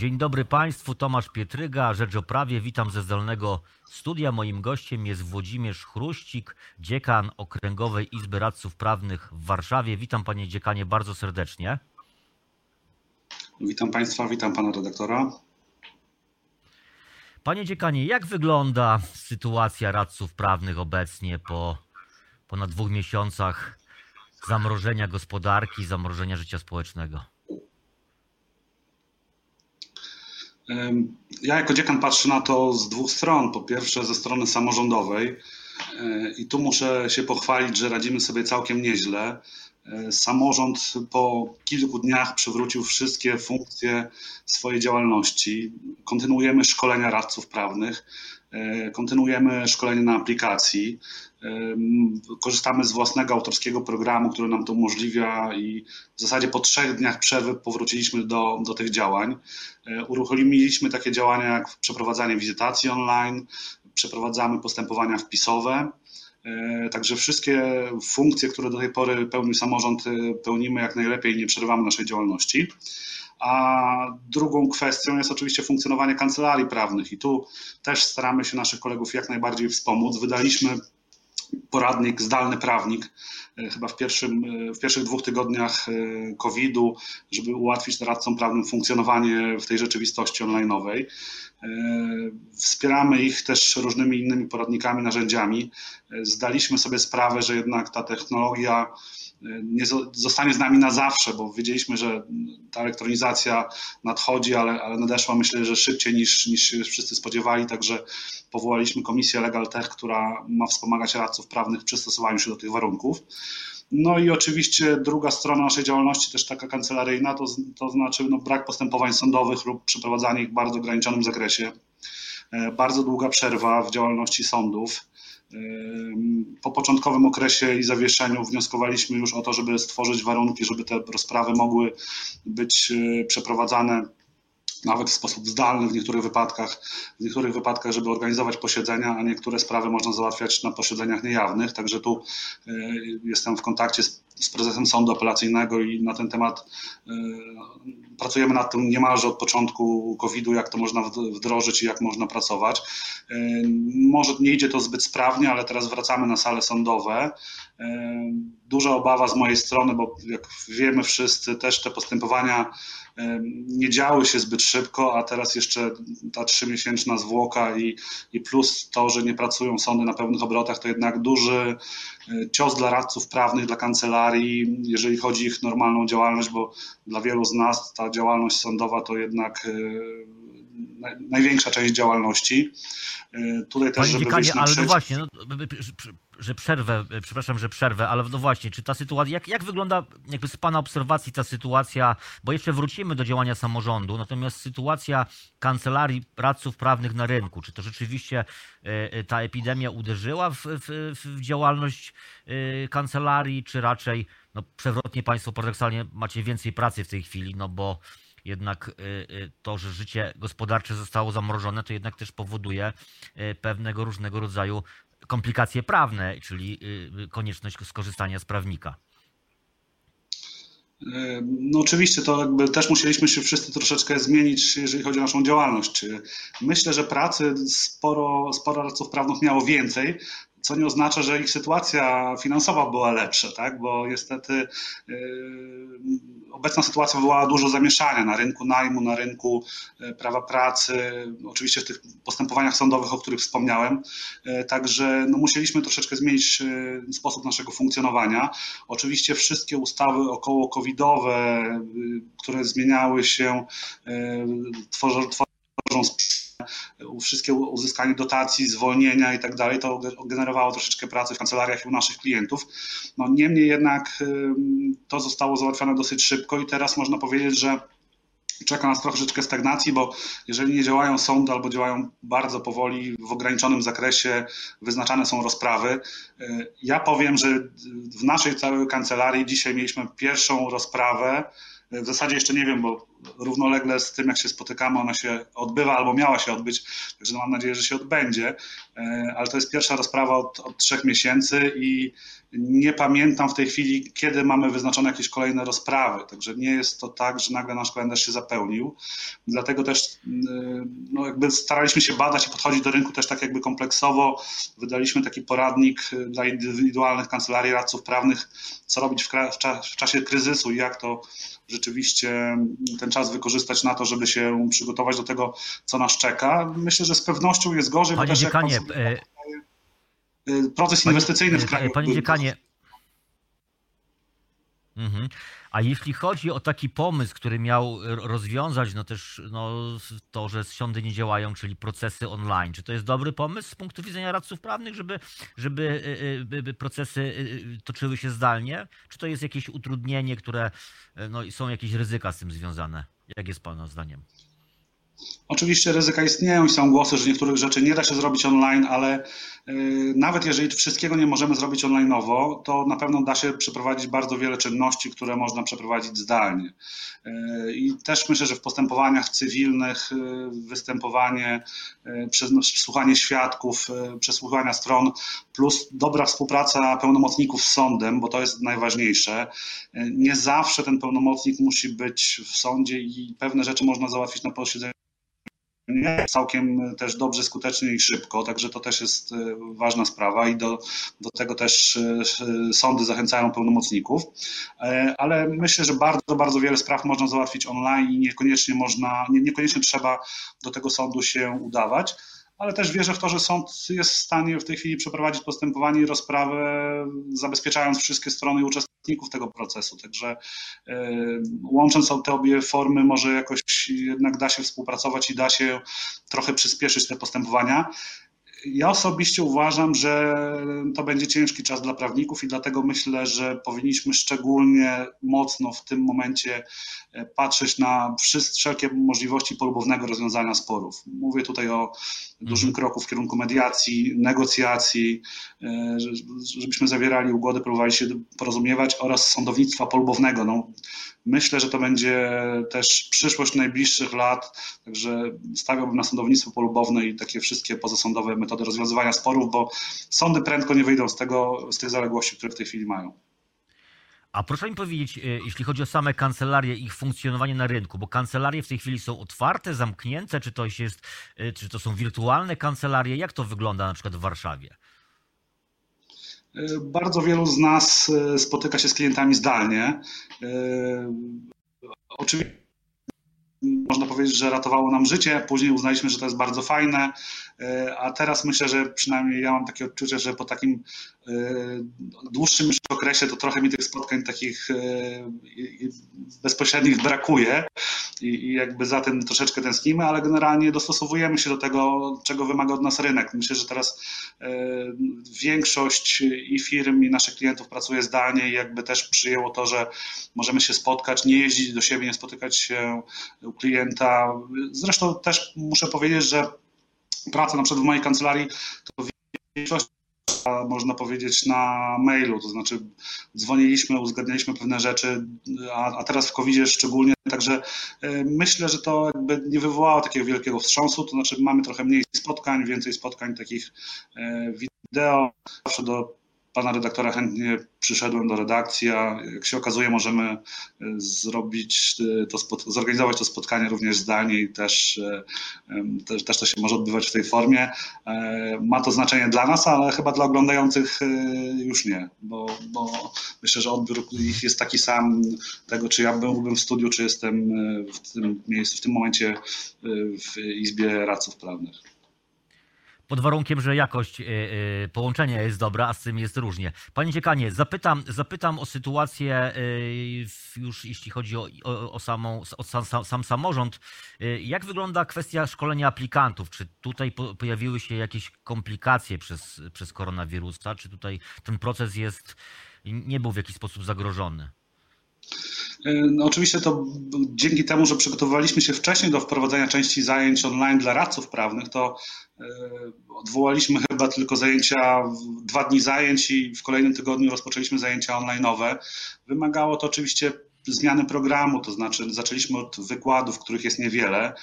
Dzień dobry Państwu, Tomasz Pietryga, Rzecz o Prawie. Witam ze zdalnego studia. Moim gościem jest Włodzimierz Chruścik, dziekan Okręgowej Izby Radców Prawnych w Warszawie. Witam Panie dziekanie bardzo serdecznie. Witam Państwa, witam Pana redaktora. Panie dziekanie, jak wygląda sytuacja radców prawnych obecnie po ponad dwóch miesiącach zamrożenia gospodarki, zamrożenia życia społecznego? Ja jako dziekan patrzę na to z dwóch stron. Po pierwsze ze strony samorządowej e, i tu muszę się pochwalić, że radzimy sobie całkiem nieźle. E, samorząd po kilku dniach przywrócił wszystkie funkcje swojej działalności. Kontynuujemy szkolenia radców prawnych, e, kontynuujemy szkolenie na aplikacji. Korzystamy z własnego autorskiego programu, który nam to umożliwia i w zasadzie po trzech dniach przerwy powróciliśmy do, do tych działań. E, uruchomiliśmy takie działania jak przeprowadzanie wizytacji online, przeprowadzamy postępowania wpisowe. E, także wszystkie funkcje, które do tej pory pełnił samorząd, e, pełnimy jak najlepiej i nie przerywamy naszej działalności. A drugą kwestią jest oczywiście funkcjonowanie kancelarii prawnych i tu też staramy się naszych kolegów jak najbardziej wspomóc. Wydaliśmy poradnik Zdalny Prawnik, e, chyba w, pierwszym, e, w pierwszych dwóch tygodniach e, COVID-u, żeby ułatwić radcom prawnym funkcjonowanie w tej rzeczywistości online'owej. Wspieramy ich też różnymi innymi poradnikami, narzędziami. Zdaliśmy sobie sprawę, że jednak ta technologia nie zostanie z nami na zawsze, bo wiedzieliśmy, że ta elektronizacja nadchodzi, ale, ale nadeszła myślę, że szybciej niż, niż wszyscy spodziewali, także powołaliśmy komisję Legal Tech, która ma wspomagać radców prawnych przystosowaniu się do tych warunków. No i oczywiście druga strona naszej działalności, też taka kancelaryjna, to, to znaczy no, brak postępowań sądowych lub przeprowadzanie ich w bardzo ograniczonym zakresie. E, bardzo długa przerwa w działalności sądów po początkowym okresie i zawieszeniu wnioskowaliśmy już o to, żeby stworzyć warunki, żeby te rozprawy mogły być e, przeprowadzane nawet w sposób zdalny w niektórych wypadkach, w niektórych wypadkach, żeby organizować posiedzenia, a niektóre sprawy można załatwiać na posiedzeniach niejawnych. Także tu e, jestem w kontakcie z, z prezesem sądu apelacyjnego i na ten temat e, pracujemy nad tym niemalże od początku COVID-u, jak to można wdrożyć i jak można pracować. E, może nie idzie to zbyt sprawnie, ale teraz wracamy na sale sądowe. Duża obawa z mojej strony, bo jak wiemy wszyscy, też te postępowania nie działy się zbyt szybko, a teraz jeszcze ta trzymiesięczna zwłoka i, i plus to, że nie pracują sądy na pełnych obrotach, to jednak duży e, cios dla radców prawnych, dla kancelarii, jeżeli chodzi o ich normalną działalność, bo dla wielu z nas ta działalność sądowa to jednak e, największa część działalności. E, tutaj też, Panie żeby ale no właśnie, no, że przerwę, przepraszam, że przerwę, ale no właśnie, czy ta sytuacja, jak, jak wygląda jakby z Pana obserwacji ta sytuacja, bo jeszcze wrócimy do działania samorządu, natomiast sytuacja kancelarii radców prawnych na rynku, czy to rzeczywiście e, e, ta epidemia uderzyła w, w, w działalność e, kancelarii, czy raczej no, przewrotnie Państwo paradoksalnie macie więcej pracy w tej chwili, no bo jednak to, że życie gospodarcze zostało zamrożone, to jednak też powoduje pewnego różnego rodzaju komplikacje prawne, czyli y, konieczność skorzystania z prawnika. No oczywiście to jakby też musieliśmy się wszyscy troszeczkę zmienić, jeżeli chodzi o naszą działalność. Myślę, że pracy sporo, sporo radców prawnych miało więcej, co nie oznacza, że ich sytuacja finansowa była lepsza, tak? bo niestety yy, obecna sytuacja wywołała dużo zamieszania na rynku najmu, na rynku yy, prawa pracy, oczywiście w tych postępowaniach sądowych, o których wspomniałem. Yy, także no, musieliśmy troszeczkę zmienić sposób naszego funkcjonowania. Oczywiście wszystkie ustawy około covidowe, które zmieniały się, tworzą, tworzą wszystkie uzyskanie dotacji, zwolnienia i tak dalej, to generowało troszeczkę pracy w kancelariach i u naszych klientów. No, niemniej jednak to zostało załatwione dosyć szybko i teraz można powiedzieć, że czeka nas troszeczkę stagnacji, bo jeżeli nie działają sądy albo działają bardzo powoli, w ograniczonym zakresie, wyznaczane są rozprawy. Ja powiem, że w naszej całej kancelarii dzisiaj mieliśmy pierwszą rozprawę. W zasadzie jeszcze nie wiem, bo równolegle z tym, jak się spotykamy, ona się odbywa albo miała się odbyć, także mam nadzieję, że się odbędzie, ale to jest pierwsza rozprawa od, od trzech miesięcy i nie pamiętam w tej chwili, kiedy mamy wyznaczone jakieś kolejne rozprawy, także nie jest to tak, że nagle nasz kalendarz się zapełnił. Dlatego też no jakby staraliśmy się badać i podchodzić do rynku też tak jakby kompleksowo. Wydaliśmy taki poradnik dla indywidualnych kancelarii radców prawnych, co robić w, w czasie kryzysu i jak to rzeczywiście ten czas wykorzystać na to, żeby się przygotować do tego, co nas czeka. Myślę, że z pewnością jest gorzej, Panie bo też dziekanie, jak pan sobie proces inwestycyjny w kraju. Panie dziekanie. Mhm. A jeśli chodzi o taki pomysł, który miał rozwiązać no też no, to, że sądy nie działają, czyli procesy online, czy to jest dobry pomysł z punktu widzenia radców prawnych, żeby, żeby y, y, procesy y, toczyły się zdalnie? Czy to jest jakieś utrudnienie, które no, są jakieś ryzyka z tym związane? Jak jest Pana zdaniem? Oczywiście ryzyka istnieją i są głosy, że niektórych rzeczy nie da się zrobić online, ale y, nawet jeżeli wszystkiego nie możemy zrobić onlineowo, to na pewno da się przeprowadzić bardzo wiele czynności, które można przeprowadzić zdalnie. Y, I też myślę, że w postępowaniach cywilnych y, występowanie, przesłuchanie świadków, przesłuchania stron, plus dobra współpraca pełnomocników z sądem, bo to jest najważniejsze. Nie zawsze ten pełnomocnik musi być w sądzie i pewne rzeczy można załatwić na posiedzeniu całkiem też dobrze, skutecznie i szybko, także to też jest e, ważna sprawa i do, do tego też e, sądy zachęcają pełnomocników, e, ale myślę, że bardzo, bardzo wiele spraw można załatwić online i niekoniecznie można, nie, niekoniecznie trzeba do tego sądu się udawać ale też wierzę w to, że sąd jest w stanie w tej chwili przeprowadzić postępowanie i rozprawę, zabezpieczając wszystkie strony i uczestników tego procesu. Także e, łącząc te obie formy, może jakoś jednak da się współpracować i da się trochę przyspieszyć te postępowania. Ja osobiście uważam, że to będzie ciężki czas dla prawników i dlatego myślę, że powinniśmy szczególnie mocno w tym momencie e, patrzeć na wszelkie możliwości polubownego rozwiązania sporów. Mówię tutaj o dużym mhm. kroku w kierunku mediacji, negocjacji, e, żebyśmy zawierali ugody, próbowali się porozumiewać oraz sądownictwa polubownego. No, myślę, że to będzie też przyszłość najbliższych lat, także stawiałbym na sądownictwo polubowne i takie wszystkie pozasądowe metody rozwiązywania sporów, bo sądy prędko nie wyjdą z tego, z tych zaległości, które w tej chwili mają. A proszę mi powiedzieć, e, jeśli chodzi o same kancelarie, ich funkcjonowanie na rynku, bo kancelarie w tej chwili są otwarte, zamknięte, czy to, jest, e, czy to są wirtualne kancelarie? Jak to wygląda na przykład w Warszawie? E, bardzo wielu z nas spotyka się z klientami zdalnie. Oczywiście można powiedzieć, że ratowało nam życie. Później uznaliśmy, że to jest bardzo fajne, a teraz myślę, że przynajmniej ja mam takie odczucie, że po takim dłuższym już okresie to trochę mi tych spotkań takich e, bezpośrednich brakuje i jakby za tym troszeczkę tęsknimy, ale generalnie dostosowujemy się do tego, czego wymaga od nas rynek. Myślę, że teraz e, większość i firm, i naszych klientów pracuje zdalnie i jakby też przyjęło to, że możemy się spotkać, nie jeździć do siebie, nie spotykać się u klienta. Zresztą też muszę powiedzieć, że praca na przykład w mojej kancelarii to większość można powiedzieć, na mailu, to znaczy dzwoniliśmy, uzgadnialiśmy pewne rzeczy, a, a teraz w covid szczególnie, także e, myślę, że to jakby nie wywołało takiego wielkiego wstrząsu, to znaczy mamy trochę mniej spotkań, więcej spotkań takich e, wideo, zawsze do pana redaktora chętnie przyszedłem do redakcji, a jak się okazuje, możemy e, zrobić e, to, zorganizować to spotkanie również zdalnie i też, e, też, też to się może odbywać w tej formie. Ma to znaczenie dla nas, ale chyba dla oglądających już nie, bo, bo myślę, że odbiór ich jest taki sam tego, czy ja byłbym w studiu, czy jestem w tym miejscu, w tym momencie w Izbie Radców Prawnych pod warunkiem, że jakość y, y, połączenia jest dobra, a z tym jest różnie. Panie dziekanie, zapytam, zapytam o sytuację y, już jeśli chodzi o, o, o samą, o sam, sam, sam, samorząd. Jak wygląda kwestia szkolenia aplikantów? Czy tutaj po, pojawiły się jakieś komplikacje przez, przez koronawirusa? Czy tutaj ten proces jest, nie był w jakiś sposób zagrożony? No oczywiście to dzięki temu, że przygotowywaliśmy się wcześniej do wprowadzenia części zajęć online dla radców prawnych, to e, odwołaliśmy chyba tylko zajęcia, dwa dni zajęć i w kolejnym tygodniu rozpoczęliśmy zajęcia online'owe. Wymagało to oczywiście zmiany programu, to znaczy zaczęliśmy od wykładów, których jest niewiele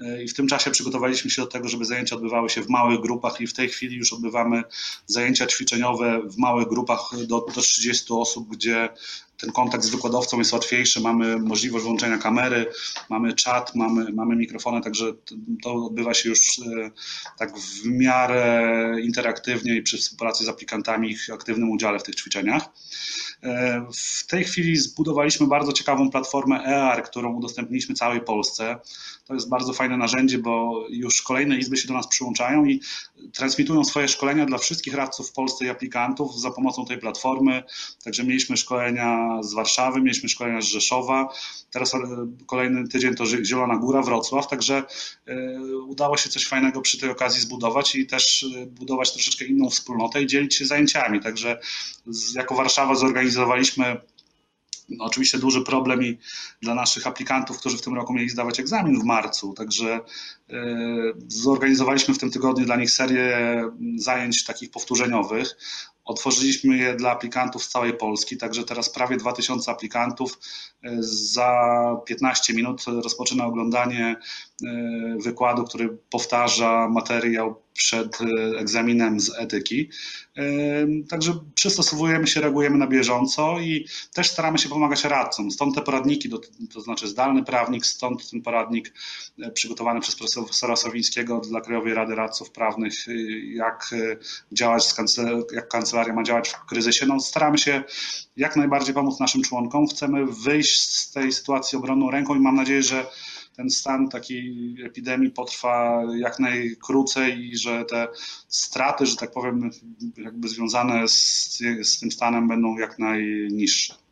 e, i w tym czasie przygotowaliśmy się do tego, żeby zajęcia odbywały się w małych grupach i w tej chwili już odbywamy zajęcia ćwiczeniowe w małych grupach do, do 30 osób, gdzie ten kontakt z wykładowcą jest łatwiejszy, mamy możliwość włączenia kamery, mamy czat, mamy, mamy mikrofony, także to odbywa się już e, tak w miarę interaktywnie i przy współpracy z aplikantami ich aktywnym udziale w tych ćwiczeniach. E, w tej chwili zbudowaliśmy bardzo ciekawą platformę EAR, którą udostępniliśmy całej Polsce. To jest bardzo fajne narzędzie, bo już kolejne izby się do nas przyłączają i transmitują swoje szkolenia dla wszystkich radców w Polsce i aplikantów za pomocą tej platformy. Także mieliśmy szkolenia z Warszawy, mieliśmy szkolenia z Rzeszowa. Teraz e, kolejny tydzień to Zielona Góra, Wrocław. Także e, udało się coś fajnego przy tej okazji zbudować i też budować troszeczkę inną wspólnotę i dzielić się zajęciami. Także jako Warszawa zorganizowaliśmy no, oczywiście duży problem i dla naszych aplikantów, którzy w tym roku mieli zdawać egzamin w marcu. Także e, zorganizowaliśmy w tym tygodniu dla nich serię zajęć takich powtórzeniowych. Otworzyliśmy je dla aplikantów z całej Polski, także teraz prawie 2000 aplikantów e, za 15 minut rozpoczyna oglądanie e, wykładu, który powtarza materiał przed e, egzaminem z etyki. Także przystosowujemy się, reagujemy na bieżąco i też staramy się pomagać radcom. Stąd te poradniki, to znaczy zdalny prawnik, stąd ten poradnik przygotowany przez profesora Sowińskiego dla Krajowej Rady Radców Prawnych, jak działać z kancelarii, jak kancelaria ma działać w kryzysie. No, staramy się jak najbardziej pomóc naszym członkom. Chcemy wyjść z tej sytuacji obronną ręką i mam nadzieję, że ten stan takiej epidemii potrwa jak najkrócej i że te straty, że tak powiem, jakby związane z, z tym stanem będą jak najniższe.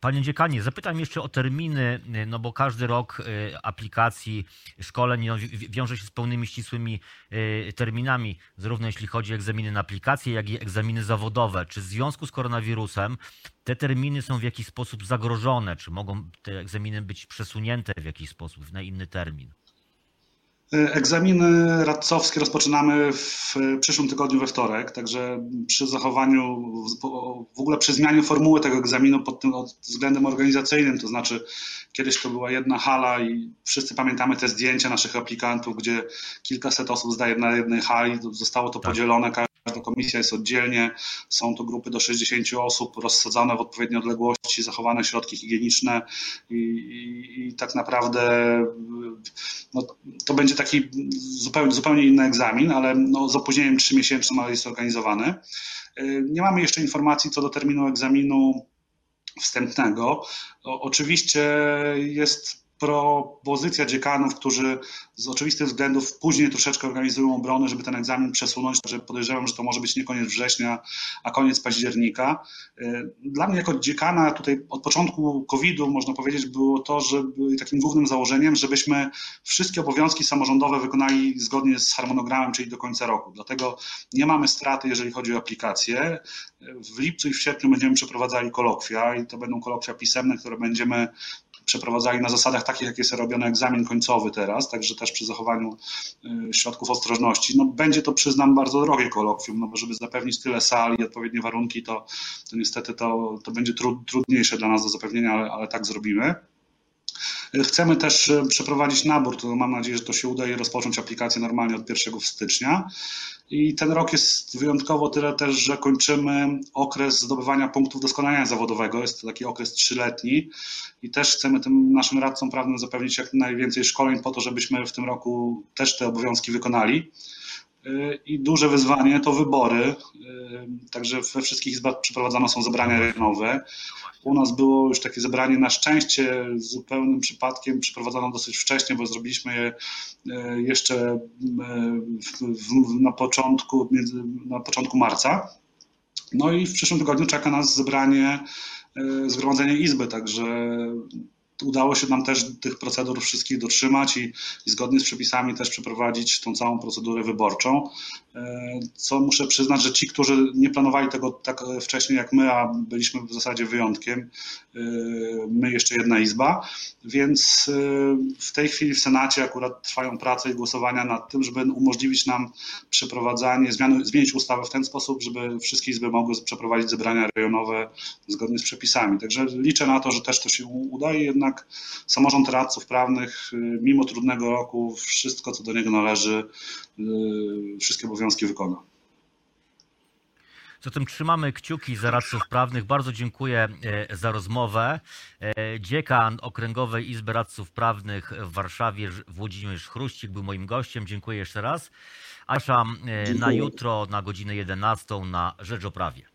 Panie dziekanie, zapytam jeszcze o terminy, no bo każdy rok y, aplikacji, szkoleń no, wiąże się z pełnymi ścisłymi y, terminami, zarówno jeśli chodzi o egzaminy na aplikacje, jak i egzaminy zawodowe. Czy w związku z koronawirusem te terminy są w jakiś sposób zagrożone? Czy mogą te egzaminy być przesunięte w jakiś sposób na inny termin? Egzaminy radcowskie rozpoczynamy w przyszłym tygodniu we wtorek, także przy zachowaniu, w ogóle przy zmianie formuły tego egzaminu pod tym względem organizacyjnym, to znaczy kiedyś to była jedna hala i wszyscy pamiętamy te zdjęcia naszych aplikantów, gdzie kilkaset osób zdaje na jednej hali, zostało to tak. podzielone, Każda komisja jest oddzielnie, są to grupy do 60 osób rozsadzane w odpowiedniej odległości, zachowane środki higieniczne i, i, i tak naprawdę no, to będzie taki zupełnie, zupełnie inny egzamin, ale no, z opóźnieniem 3 miesięcznym, ale jest organizowany. Nie mamy jeszcze informacji co do terminu egzaminu wstępnego. O, oczywiście jest propozycja dziekanów, którzy z oczywistych względów później troszeczkę organizują obrony, żeby ten egzamin przesunąć, że podejrzewam, że to może być nie koniec września, a koniec października. Y, dla mnie jako dziekana tutaj od początku COVID-u można powiedzieć było to, że takim głównym założeniem, żebyśmy wszystkie obowiązki samorządowe wykonali zgodnie z harmonogramem, czyli do końca roku. Dlatego nie mamy straty, jeżeli chodzi o aplikacje. W lipcu i w sierpniu będziemy przeprowadzali kolokwia i to będą kolokwia pisemne, które będziemy przeprowadzali na zasadach takich, jak jest robiony egzamin końcowy teraz, także też przy zachowaniu y, środków ostrożności. No, będzie to, przyznam, bardzo drogie kolokwium, no bo żeby zapewnić tyle sali i odpowiednie warunki, to, to niestety to, to będzie trudniejsze dla nas do zapewnienia, ale, ale tak zrobimy. Chcemy też y, przeprowadzić nabór, to mam nadzieję, że to się uda i rozpocząć aplikację normalnie od 1 stycznia. I ten rok jest wyjątkowo tyle też, że kończymy okres zdobywania punktów doskonalenia zawodowego. Jest to taki okres trzyletni i też chcemy tym naszym radcom prawnym zapewnić jak najwięcej szkoleń po to, żebyśmy w tym roku też te obowiązki wykonali. I duże wyzwanie to wybory. Także we wszystkich izbach przeprowadzane są zebrania rejonowe. U nas było już takie zebranie na szczęście zupełnym przypadkiem przeprowadzone dosyć wcześnie, bo zrobiliśmy je e, jeszcze na początku, na początku marca. No i w przyszłym tygodniu czeka nas zebranie, zgromadzenie izby, także udało się nam też tych procedur wszystkich dotrzymać i, i zgodnie z przepisami też przeprowadzić tą całą procedurę wyborczą. E, Co muszę przyznać, że ci, którzy nie planowali tego tak wcześniej jak my, a byliśmy w zasadzie wyjątkiem, e, my jeszcze jedna izba, więc e, w tej chwili w Senacie akurat trwają prace i głosowania nad tym, żeby umożliwić nam przeprowadzanie, zmiany, zmienić ustawę w ten sposób, żeby wszystkie izby mogły przeprowadzić zebrania rejonowe zgodnie z przepisami. Także liczę na to, że też to się uda i jednak samorząd radców prawnych, y, mimo trudnego roku, wszystko co do niego należy, y, wszystkie obowiązki wykona. Zatem trzymamy kciuki za radców prawnych. Bardzo dziękuję e, za rozmowę. E, Dziekan Okręgowej Izby Radców Prawnych w Warszawie, Włodzimierz Chruścik, był moim gościem. Dziękuję jeszcze raz. A zapraszam e, na jutro na godzinę 11 na Rzecz o Prawie.